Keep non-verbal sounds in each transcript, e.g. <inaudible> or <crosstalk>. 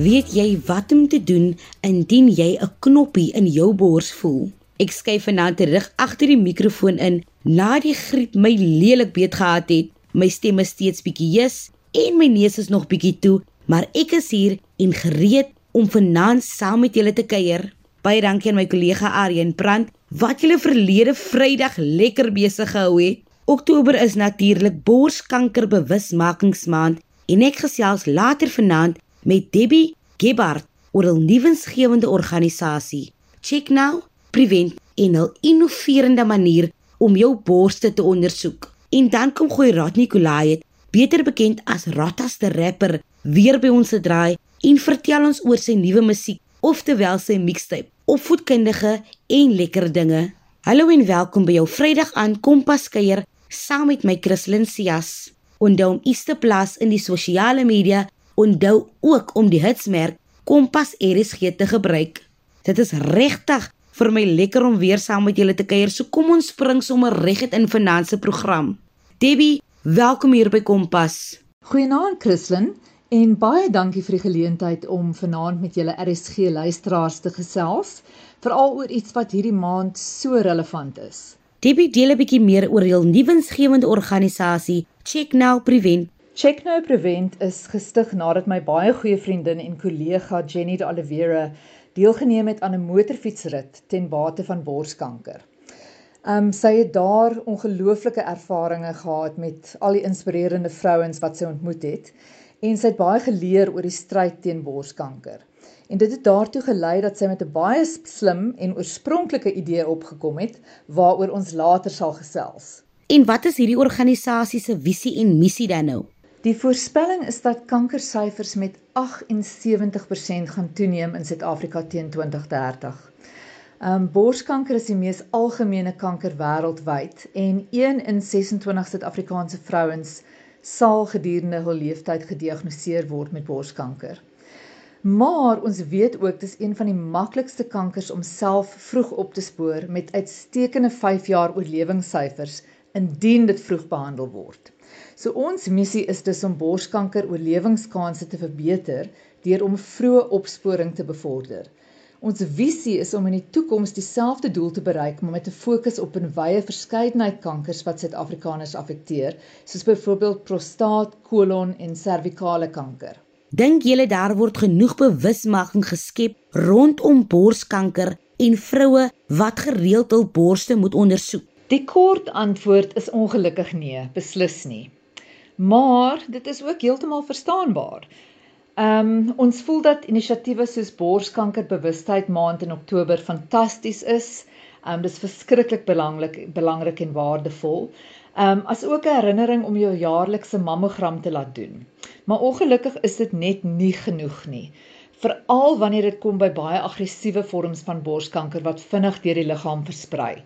Weet jy wat om te doen indien jy 'n knoppie in jou bors voel? Ek skuif vanaand terug agter die mikrofoon in na die griep my lelik beet gehad het. My stem is steeds bietjie jes en my neus is nog bietjie toe, maar ek is hier en gereed om vanaand saam met julle te kuier. Baie dankie aan my kollega Aryan Brand wat julle verlede Vrydag lekker besig gehou het. Oktober is natuurlik borskanker bewusmakingsmaand en ek gesels later vanaand met Debbie Gebhardt oor 'n nuwensgewende organisasie. Check Now Prevent en 'n innoverende manier om jou borste te ondersoek. En dan kom gooi Rad Nikolai, beter bekend as Rattas die rapper, weer by ons te draai en vertel ons oor sy nuwe musiek, oftewel sy mixtape, opvoedkundige en lekker dinge. Hallo en welkom by jou Vrydag aan Kompas kuier saam met my Christlyn Cias. Onthou om iets te plaas in die sosiale media onthou ook om die hitsmerk Kompas RSG te gebruik. Dit is regtig vir my lekker om weer saam met julle te kuier. So kom ons spring sommer reguit in finansie program. Debbie, welkom hier by Kompas. Goeienaand Christlyn en baie dankie vir die geleentheid om vanaand met julle RSG luisteraars te gesels, veral oor iets wat hierdie maand so relevant is. Debbie deel 'n bietjie meer oor hul nuwensgewende organisasie Check Now Prevent Check Now Prevent is gestig nadat my baie goeie vriendin en kollega Jenny de Oliveira deelgeneem het aan 'n motorfietsrit ten bate van borskanker. Um sy het daar ongelooflike ervarings gehad met al die inspirerende vrouens wat sy ontmoet het en sy het baie geleer oor die stryd teen borskanker. En dit het daartoe gelei dat sy met 'n baie slim en oorspronklike idee opgekom het waaroor ons later sal gesels. En wat is hierdie organisasie se visie en missie dan nou? Die voorspelling is dat kankersyfers met 78% gaan toeneem in Suid-Afrika teen 2030. Um borskanker is die mees algemene kanker wêreldwyd en 1 in 26 Suid-Afrikaanse vrouens sal gedurende hul lewenstyd gediagnoseer word met borskanker. Maar ons weet ook dis een van die maklikste kankers om self vroeg op te spoor met uitstekende 5 jaar oorlewingssyfers indien dit vroeg behandel word. So ons missie is dus om borskanker oorlewingskansse te verbeter deur om vroeë opsporing te bevorder. Ons visie is om in die toekoms dieselfde doel te bereik, maar met 'n fokus op 'n wye verskeidenheid kankers wat Suid-Afrikaners affekteer, soos byvoorbeeld prostaat, kolon en servikale kanker. Dink julle daar word genoeg bewusmaking geskep rondom borskanker en vroue wat gereeld hul borste moet ondersoek? Die kort antwoord is ongelukkig nee, beslis nie. Maar dit is ook heeltemal verstaanbaar. Ehm um, ons voel dat inisiatiewe soos Borskanker Bewustheid Maand in Oktober fantasties is. Ehm um, dis verskriklik belangrik belangrik en waardevol. Ehm um, as ook 'n herinnering om jou jaarlikse mammogram te laat doen. Maar ongelukkig is dit net nie genoeg nie. Veral wanneer dit kom by baie aggressiewe vorms van borskanker wat vinnig deur die liggaam versprei.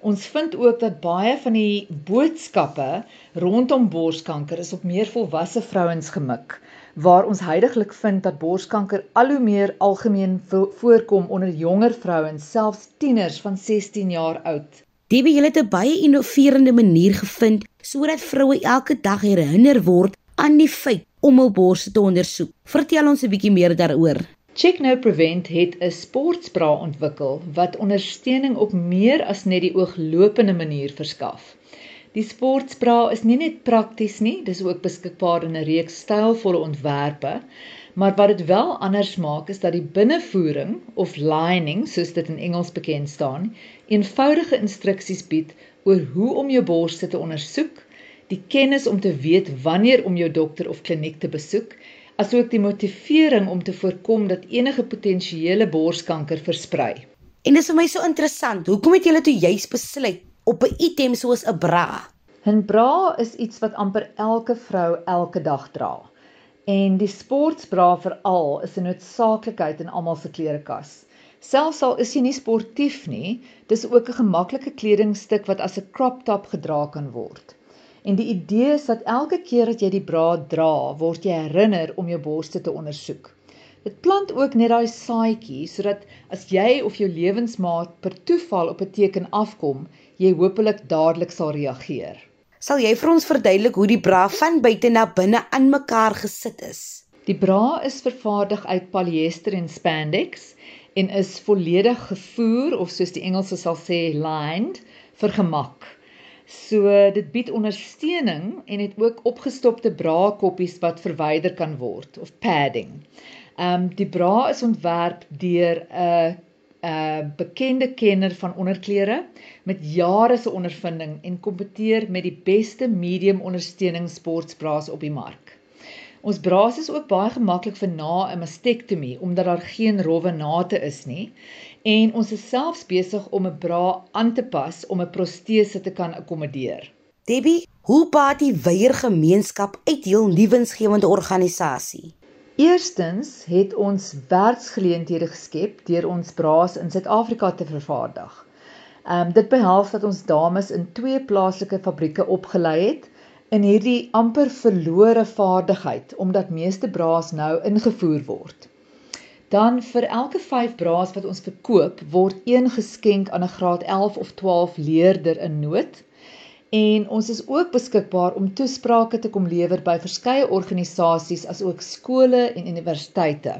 Ons vind ook dat baie van die boodskappe rondom borskanker is op meer volwasse vrouens gemik, waar ons heidaglik vind dat borskanker al hoe meer algemeen voorkom onder jonger vrouens, selfs tieners van 16 jaar oud. Die wie het 'n baie innoverende manier gevind sodat vroue elke dag herinner word aan die feit om hul borste te ondersoek. Vertel ons 'n bietjie meer daaroor. Check Now Prevent het 'n sportsbra ontwikkel wat ondersteuning op meer as net die ooglopende manier verskaf. Die sportsbra is nie net prakties nie, dis ook beskikbaar in 'n reeks stylvolle ontwerpe, maar wat dit wel anders maak is dat die binnevoering of lining, soos dit in Engels bekend staan, eenvoudige instruksies bied oor hoe om jou borste te ondersoek, die kennis om te weet wanneer om jou dokter of kliniek te besoek asook die motivering om te voorkom dat enige potensiële borskanker versprei. En dis vir my so interessant, hoekom het julle toe juis besluit op 'n item soos 'n bra? 'n Bra is iets wat amper elke vrou elke dag dra. En die sportsbra veral is 'n noodsaaklikheid in almal se klerekas. Selfs al is jy nie sportief nie, dis ook 'n gemaklike kledingstuk wat as 'n crop top gedra kan word. En die idee is dat elke keer as jy die braad dra, word jy herinner om jou borste te ondersoek. Dit plant ook net daai saadjie sodat as jy of jou lewensmaat per toeval op 'n teken afkom, jy hopelik dadelik sal reageer. Sal jy vir ons verduidelik hoe die bra van buite na binne aan mekaar gesit is? Die bra is vervaardig uit polyester en spandex en is volledig gevoer of soos die Engelse sal sê lined vir gemak. So dit bied ondersteuning en het ook opgestopte bra koppies wat verwyder kan word of padding. Ehm um, die bra is ontwerp deur 'n 'n bekende kenner van onderklere met jare se ondervinding en kompeteer met die beste medium ondersteuningssportbraas op die mark. Ons braas is ook baie gemaklik vir na 'n mastektomie omdat daar geen rowwe nate is nie en ons is selfs besig om 'n bra aan te pas om 'n protese te kan akkommodeer. Debbie, hoe baat die weier gemeenskap uit heel nuwensgewende organisasie? Eerstens het ons werksgeleenthede geskep deur ons braas in Suid-Afrika te vervaardig. Ehm um, dit behels dat ons dames in twee plaaslike fabrieke opgelei het in hierdie amper verlore vaardigheid omdat meeste braas nou ingevoer word. Dan vir elke 5 braas wat ons verkoop, word een geskenk aan 'n graad 11 of 12 leerder in nood. En ons is ook beskikbaar om toesprake te kom lewer by verskeie organisasies asook skole en universiteite.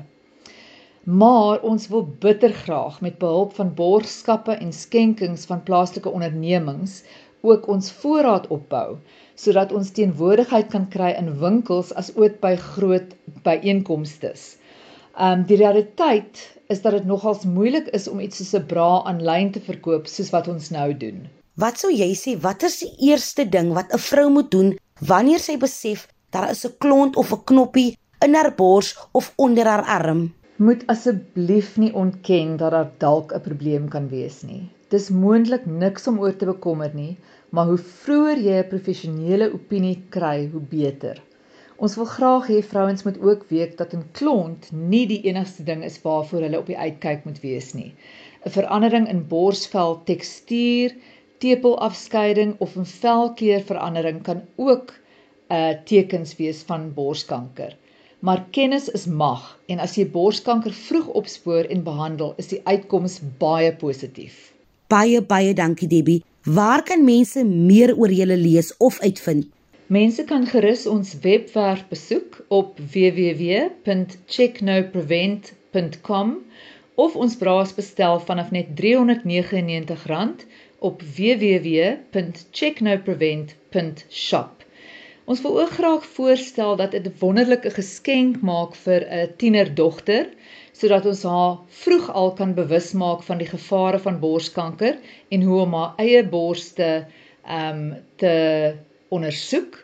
Maar ons wil bitter graag met behulp van borgskappe en skenkings van plaaslike ondernemings ook ons voorraad opbou sodat ons teenwoordigheid kan kry in winkels as ook by groot byeenkomste. Um die realiteit is dat dit nogals moeilik is om iets soos 'n bra aanlyn te verkoop soos wat ons nou doen. Wat sou jy sê wat is die eerste ding wat 'n vrou moet doen wanneer sy besef daar is 'n klont of 'n knoppie in haar bors of onder haar arm? Moet asseblief nie ontken dat daar dalk 'n probleem kan wees nie. Dis moontlik niks om oor te bekommer nie, maar hoe vroeër jy 'n professionele opinie kry, hoe beter. Ons wil graag hê vrouens moet ook weet dat 'n klont nie die enigste ding is waarvoor hulle op die uitkyk moet wees nie. 'n Verandering in borsvel tekstuur, tepelafskeiding of 'n velkleurverandering kan ook 'n uh, tekens wees van borskanker. Maar kennis is mag en as jy borskanker vroeg opspoor en behandel, is die uitkoms baie positief. Baie baie dankie Debbie. Waar kan mense meer oor julle lees of uitvind? Mense kan gerus ons webwerf besoek op www.checknoprevent.com of ons braas bestel vanaf net R399 op www.checknoprevent.shop. Ons wil ook graag voorstel dat dit wonderlike geskenk maak vir 'n tienerdogter sodat ons haar vroeg al kan bewus maak van die gevare van borskanker en hoe om haar eie borste ehm um, te ondersoek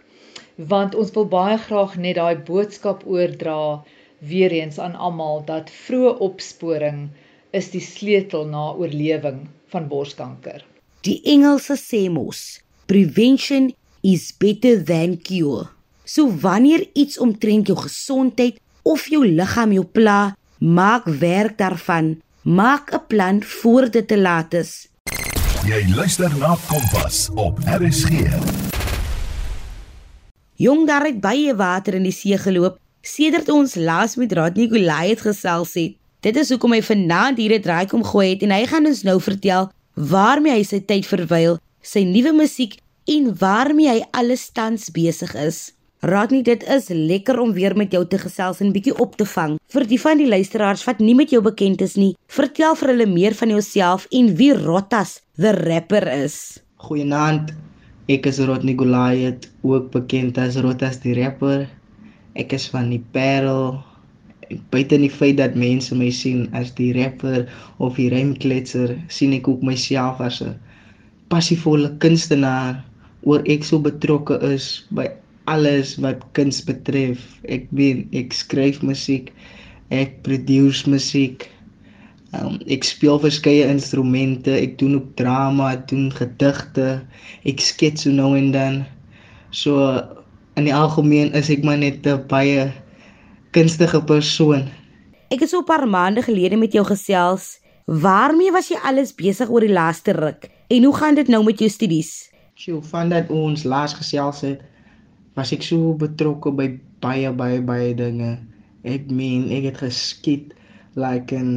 want ons wil baie graag net daai boodskap oordra weer eens aan almal dat vroeë opsporing is die sleutel na oorlewing van borskanker. Die Engelse sê mos prevention is better than cure. So wanneer iets omtrent jou gesondheid of jou liggaam jou pla, Maak werk daarvan. Maak 'n plan voor dit te laat is. Jy luister na Kompas op RSG. Jong daar het baie water in die see geloop sedert ons laas met Rodney Goliath gesels het. Dit is hoekom hy vanaand hier 'n draai kom gooi het en hy gaan ons nou vertel waarmee hy sy tyd verwyl, sy nuwe musiek en waarmee hy alles tans besig is. Raak nie dit is lekker om weer met jou te gesels en bietjie op te vang. Vir die van die luisteraars wat nie met jou bekend is nie, vertel vir hulle meer van jouself en wie Rotas the rapper is. Goeienaand. Ek is Rodney Goliath, ook bekend as Rotas die rapper. Ek is van die Parel. Buite die feit dat mense my sien as die rapper of die rymkletser, sien ek ook myself as 'n passievolle kunstenaar oor ek so betrokke is by alles wat kuns betref. Ek weet ek skryf musiek, ek produce musiek. Um, ek speel verskeie instrumente, ek doen ook drama, ek doen gedigte, ek skets so nou en dan. So in die algemeen is ek maar net 'n baie kunstige persoon. Ek het so 'n paar maande gelede met jou gesels. Waarmee was jy alles besig oor die laaste ruk? En hoe gaan dit nou met jou studies? Sjoe, van dat ons laas gesels het, was ek so betrokke by baie baie baie dinge. Ek meen, ek het geskiet like in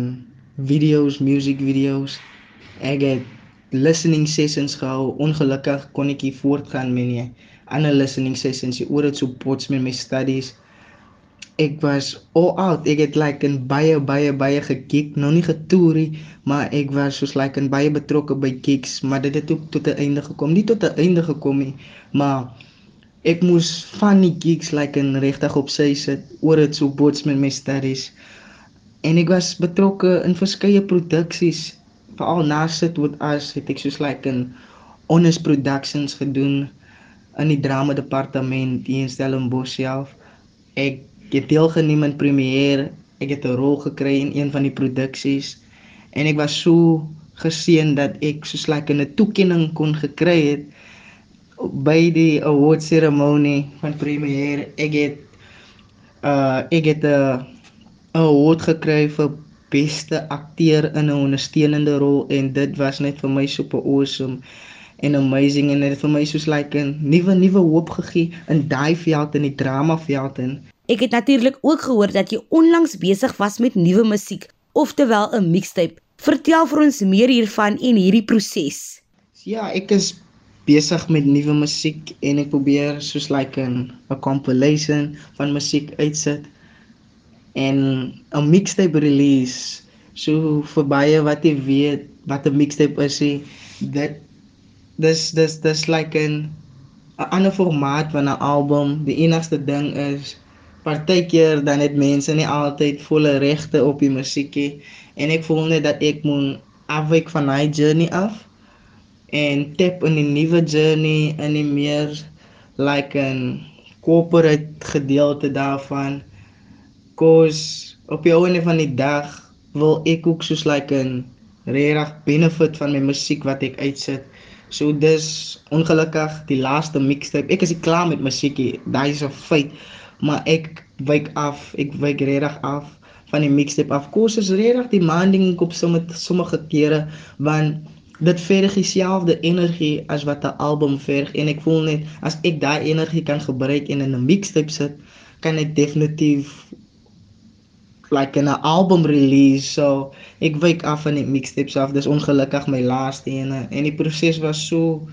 videos, music videos. Ek het listening sessions gehou. Ongelukkig kon ek nie voortgaan met nie. Ander listening sessions, oor dit so pots met my studies. Ek was all out. Ek het like in baie baie baie gekick, nou nie getoorie, maar ek was soos like in baie betrokke by kicks, maar dit het ook tot 'n einde gekom. Nie tot 'n einde gekom nie, maar ek moes van die kicks like in regtig op sy sit oor dit so bots met my studies. En ek was betrokke in verskeie produksies, veral na sit met as het ek soos like in honest productions gedoen in die drama departement hier in Stellenbosch self. Ek het deelgeneem in premiere. Ek het 'n rol gekry in een van die produksies en ek was so geseën dat ek soos like 'n toekenning kon gekry het by die award seremonie van premiere. Ek het uh ek het 'n award gekry vir beste akteur in 'n ondersteunende rol en dit was net vir my super awesome en amazing en dit het vir my soos like 'n nuwe nuwe hoop gegee in daai veld in die drama veld en Ek het natuurlik ook gehoor dat jy onlangs besig was met nuwe musiek, oftewel 'n mixtape. Vertel vir ons meer hiervan en hierdie proses. Ja, ek is besig met nuwe musiek en ek probeer soos like 'n 'n compilation van musiek uitsit en 'n mixtape release. So vir baie wat jy weet wat 'n mixtape is, dit dis dis dis like 'n 'n ander formaat van 'n album. Die enigste ding is partykeer dan het mense nie altyd volle regte op die musiekie en ek voel net dat ek moet afwyk van my journey af en tap in die nuwe journey in die meer like 'n corporate gedeelte daarvan. Cause op die einde van die dag wil ek ook soos like 'n regtig benefit van my musiek wat ek uitsit. So dis ongelukkig die laaste mixtape. Ek is klaar met musiekie daai is 'n feit maar ek wyk af, ek wyk regtig af van die mixtape af. Kos is regtig demanding op sommige sommige kere want dit verg dieselfde energie as wat 'n album verg en ek voel net as ek daai energie kan gebruik en in 'n mixtape sit, kan ek definitief like 'n album release. So ek wyk af van die mixtapes af. Dis ongelukkig my laaste ene en die proses was so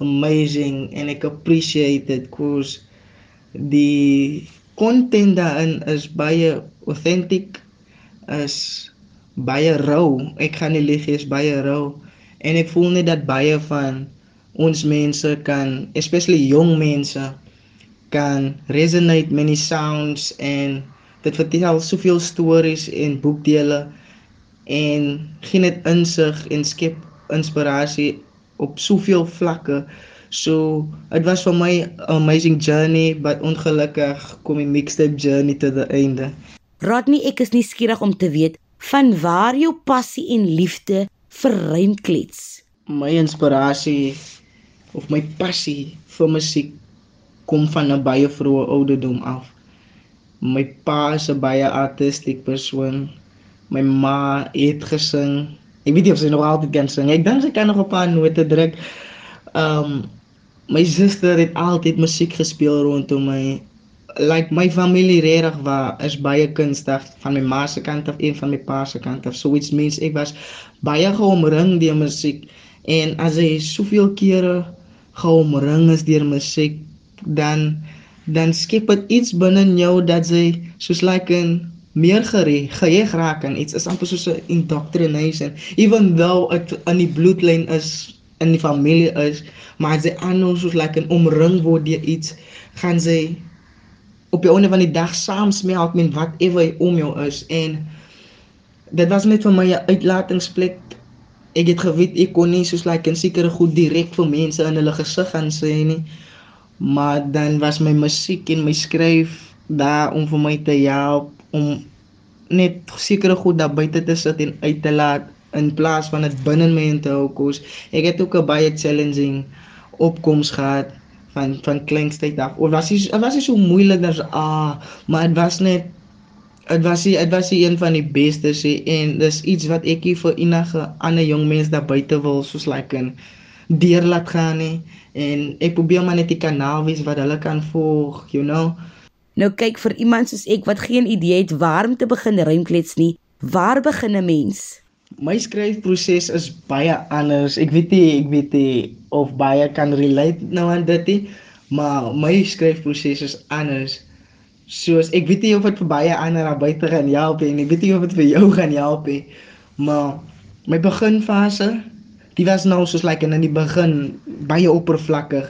amazing en ek appreciate it cause die content daarin is baie authentic is baie rou. Ek gaan nie lieg is baie rou. En ek voel net dat baie van ons mense kan especially jong mense kan resonate met die sounds en dit vertel soveel stories en boekdele en gee net insig en skep inspirasie op soveel vlakke So dit was vir my 'n amazing journey, but ongelukkig kom die mixtape journey tot die einde. Rodney, ek is nuuskierig om te weet van waar jou passie en liefde vir rymklets. My inspirasie of my passie vir musiek kom van 'n baie vroeë ouderdom af. My pa is 'n baie artistiek persoon. My ma het gesing. Ek weet nie of sy nog altyd kan sing. Ek dink sy kan nog 'n paar note druk. Um my suster het altyd musiek gespeel rondom my. Like my familie regtig was is baie kunstig van my ma se kant af en van my pa se kant af. So which means ek was baie geomring deur musiek en as jy soveel kere geomring is deur musiek dan dan skep dit iets binne jou dat jy soos like 'n meer geheg raak en iets is amper soos 'n indoctrination even though dit in die bloedlyn is in die familie is, maar as jy aanhou soos like 'n omring word deur iets, gaan sy op die einde van die dag saam smelt met whatever om jou is en dit was net vir my 'n uitlatingsplek. Ek het geweet ek kon nie soos like 'n sekere goed direk vir mense in hulle gesig gaan sê nie. Maar dan was my musiek en my skryf daar om vir my te help om net sekere goed daar buite te sit en uit te laat in plaas van dit binne my te hou kos. Ek het ook 'n baie challenging opkoms gehad van van kleinstyd af. Of was dit was dit so moeilik as ah, maar dit was net dit was die, dit was die een van die beste sê en dis iets wat ek hier vir enige ander jong mens daar buite wil soos like 'n deur laat gaan nie en ek probeer maar net die kanaal wees wat hulle kan volg, you know. Nou kyk vir iemand soos ek wat geen idee het waar om te begin rymklets nie, waar begin 'n mens? My skryfproses is baie anders. Ek weet nie ek weet nie of baie kan relate nou aan dit nie, maar my skryfproses is anders. soos ek weet nie of dit vir baie ander daar buite gaan help nie. Ek weet nie of dit vir jou <laughs> gaan help nie. Maar my beginfase, die was nou soos like in die begin baie oppervlakkig.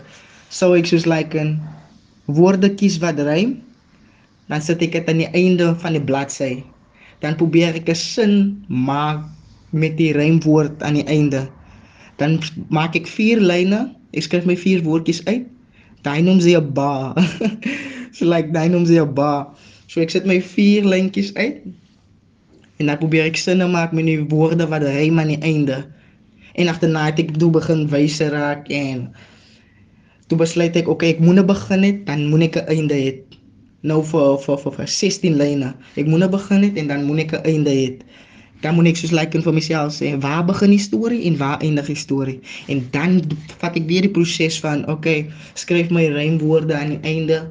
Sou ek soos like in woorde kies wat rym. Dan sit ek dit aan die einde van die bladsy. Dan probeer ek 'n sin maak met die rymwoord aan die einde. Dan maak ek vier lyne. Ek skryf my vier woordjies uit. Daai noem sy 'n ba. <laughs> so like daai noem sy 'n ba. So ek sit my vier lyntjies uit. En dan probeer ek sinne maak met die woorde wat rym aan die einde. En agterna het ek toe begin wyse raak en toe besluit ek okay, ek moet nou begin het, dan moet ek 'n einde hê. Nou vir vir vir, vir 16 lyne. Ek moet nou begin het en dan moet ek 'n einde hê. Dan moet ek soos like vir myself sê, waar begin die storie en waar eindig die storie? En dan vat ek weer die proses van okay, skryf my rymwoorde aan die einde.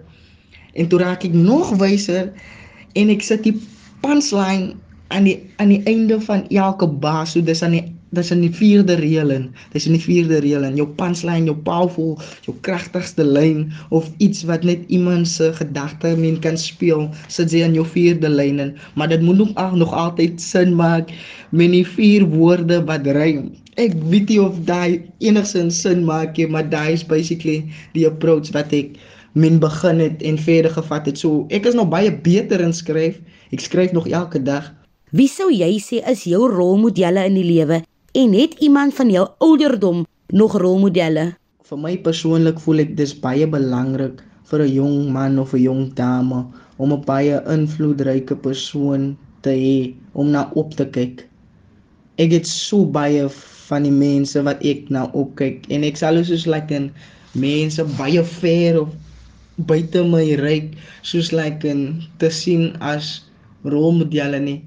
En toe raak ek nog wyser en ek sit die punchline aan die aan die einde van elke bas, so dis aan die dis in die vierde reël in. Dis in die vierde reël in jou punchline, jou powerful, jou kragtigste lyn of iets wat net iemand se gedagte men kan speel, sit jy in jou vierde lyn in, maar dit moet nog ag nog altyd sin maak met die vier woorde wat rym. Ek weet nie of daai enigsins sin maak nie, maar daai is basically die approach wat ek min begin het en verder gevat het. So ek is nog baie beter in skryf. Ek skryf nog elke dag. Wie sou jy sê is jou rolmodelle in die lewe en het iemand van jou ouderdom nog rolmodelle? Vir my persoonlik voel ek dis baie belangrik vir 'n jong man of 'n jong dame om 'n baie invloedryke persoon te hê om na op te kyk. Ek het so baie van die mense wat ek na opkyk en ek sal soos like in mense baie ver of buite my ryk soos like in te sien as rolmodelle nie.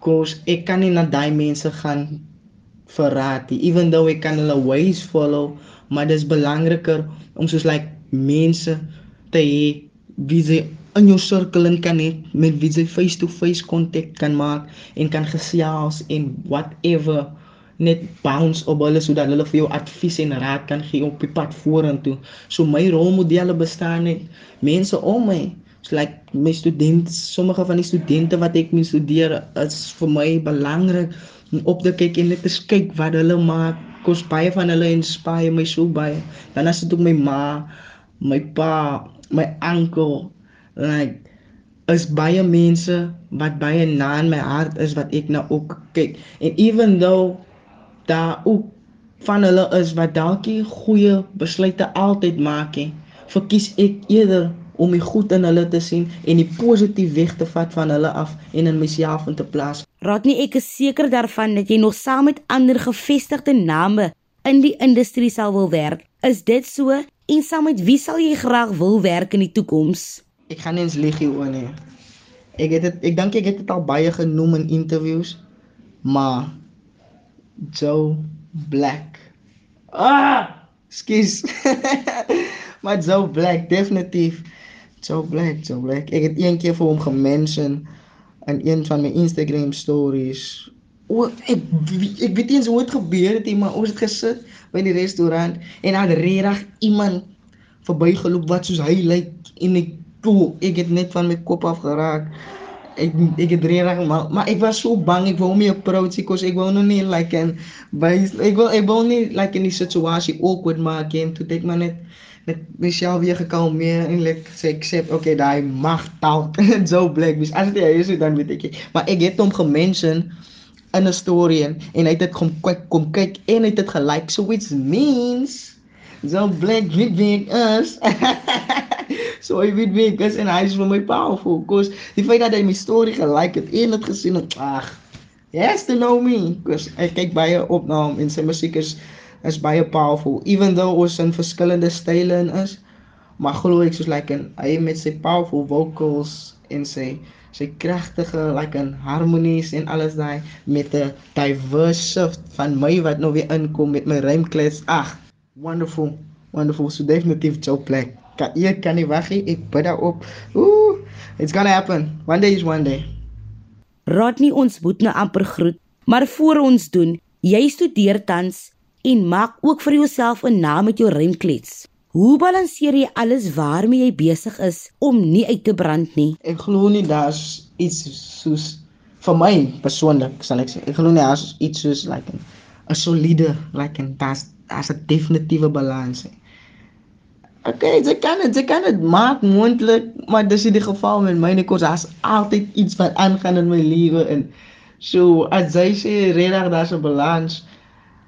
Kos ek kan nie na daai mense gaan verraad nie. Even though ek kan hulle ways follow, maar dis belangriker om soos like mense te hê wie jy in jou sirkel kan hê met wie jy face to face kontak kan maak en kan gesels en whatever net bounce op hulle sodat hulle vir jou advies en raad kan gee op die pad vorentoe. So my rolmodelle bestaan net mense om my. So like my studente, sommige van die studente wat ek mee studeer, is vir my belangrik om op te kyk en net te kyk wat hulle maak. Kos baie van hulle inspireer my so baie. Dan as dit ook my ma, my pa, my oom, like is baie mense wat baie na in my hart is wat ek nou ook kyk. En even though daar ook van hulle is wat dalk nie goeie besluite altyd maak nie, verkies ek eerder om die goed in hulle te sien en die positief weg te vat van hulle af en in myself in te plaas. Rodney, ek is seker daarvan dat jy nog saam met ander gevestigde name in die industrie sal wil werk. Is dit so? En saam met wie sal jy graag wil werk in die toekoms? Ek gaan nie eens lieg hier oor nie. Ek het dit ek dink ek het dit al baie genoem in interviews, maar Joe Black. Ah, skus. <laughs> maar Joe Black definitief. Joe Black, Joe Black. Ek het een keer vir hom gemention in een van my Instagram stories. O, ek ek weet nie eens hoe dit gebeur het nie, maar ons het gesit by die restaurant en daar het regtig iemand verbygeloop wat soos hy lyk en ek toe ek het net van my kop af geraak. Ek ek het regtig maar, maar ek was so bang ek wou my approach kos ek wou nog nie like en by ek wil ek wou nie like in die situasie awkward maak en toe ek maar net met myself weer gekalmeer en ek sê ek sê okay daai mag <laughs> talk so black mis as jy is dan weet ek maar ek het hom gemention in 'n story en, en hy het dit kom kyk kom kyk en hy het dit gelike so which means so black weet wie is. <laughs> So hy weet wie is en hy is vir my powerful. Cause die feit dat hy my story gelike het en dit gesien het ag yes to know me. Cause ek kyk baie op na hom en sy musiek is is baie powerful. Even though ons in verskillende style in is maar glo ek soos like in hy met sy powerful vocals en sy sy kragtige like in harmonies en alles daai met 'n diverse shift van my wat nou weer inkom met my rymklets ag wonderful wonderful. So definitief Joe Black. Kan jy kan nie wag nie. Ek bid daarop. Ooh it's gonna happen. One day is one day. Rodney ons moet nou amper groet maar voor ons doen jy studeer tans en maak ook vir jouself 'n naam met jou rymklets. Hoe balanseer jy alles waarmee jy besig is om nie uit te brand nie? Ek glo nie daar's iets soos vir my persoonlik sal ek sê. Ek glo nie daar's iets soos like 'n 'n soliede like 'n daar's daar's 'n definitiewe balans. Okay, jy kan dit, jy kan dit maak moontlik, maar dis nie die geval met my nie, kos daar's altyd iets wat aangaan in my lewe en so as jy sê regtig daar's 'n balans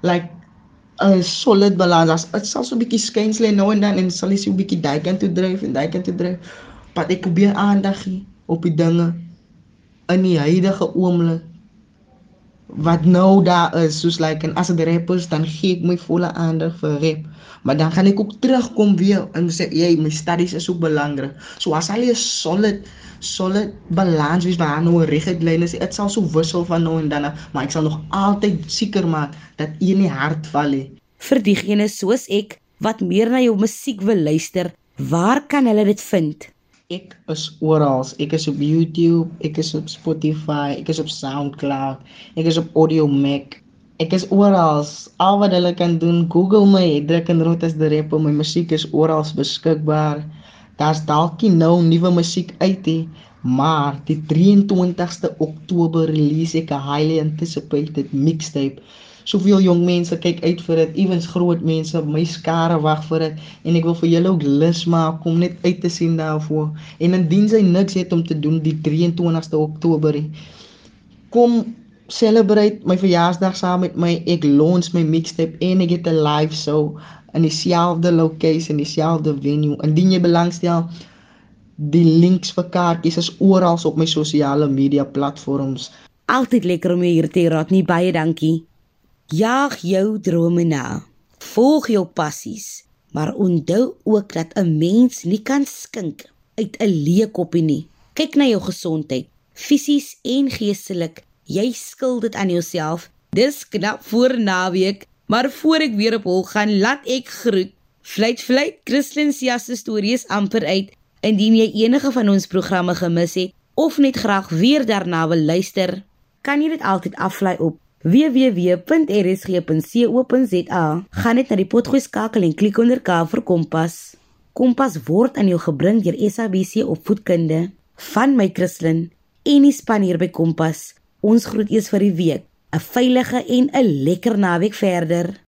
like 'n solid balans. As dit sal so 'n bietjie skuins lê nou en dan en sal jy so 'n bietjie daai kant toe dryf en daai kant toe dryf. Maar ek probeer aandag gee op die dinge in die huidige oomblik wat nou daar is soos like en as dit rappers dan gee ek my volle aandag vir rap maar dan gaan ek ook terugkom weer en sê jy my studies is ook belangrik. So as al jy solid solid balans wees waar nou 'n reguit lyn is dit sal so wissel van nou en dan maar ek sal nog altyd seker maak dat een nie hart val nie vir diegene soos ek wat meer na jou musiek wil luister waar kan hulle dit vind Ek is oral. Ek is op YouTube, ek is op Spotify, ek is op SoundCloud, ek is op Audio Mac. Ek is oral. Al wat hulle kan doen, Google my, druk in Rotas the Rapper, my musiek is oral beskikbaar. Daar's dalk nie nou nuwe musiek uit nie, maar die 23ste Oktober release ek 'n highly anticipated mixtape soveel jong mense kyk uit vir dit, ewens groot mense, my skare wag vir dit en ek wil vir julle ook lus maak om net uit te sien daarvoor. En indien jy niks het om te doen die 23ste Oktober, kom celebrate my verjaarsdag saam met my. Ek launch my mixtape en ek het 'n live show in dieselfde location, dieselfde venue. Indien jy belangstel, die links vir kaartjies is oral op my sosiale media platforms. Altyd lekker om hier te raad nie baie dankie. Jaag jou drome na. Volg jou passies, maar onthou ook dat 'n mens nie kan skink uit 'n leë koppie nie. Kyk na jou gesondheid, fisies en geestelik. Jy skuld dit aan jouself. Dis knap voor naweek, maar voor ek weer op hol gaan, laat ek groet. Fluit fluit, Christlyn se stories amper uit. Indien jy enige van ons programme gemis het of net graag weer daarna wil luister, kan jy dit altyd aflaai op www.rsg.co.za. Gaan net na die potgooi skakel en klik onder K vir Kompas. Kompas word aan jou gebring deur SABC Opvoedkunde van my Christlyn en die span hier by Kompas. Ons groet eers vir die week. 'n Veilige en 'n lekker naweek verder.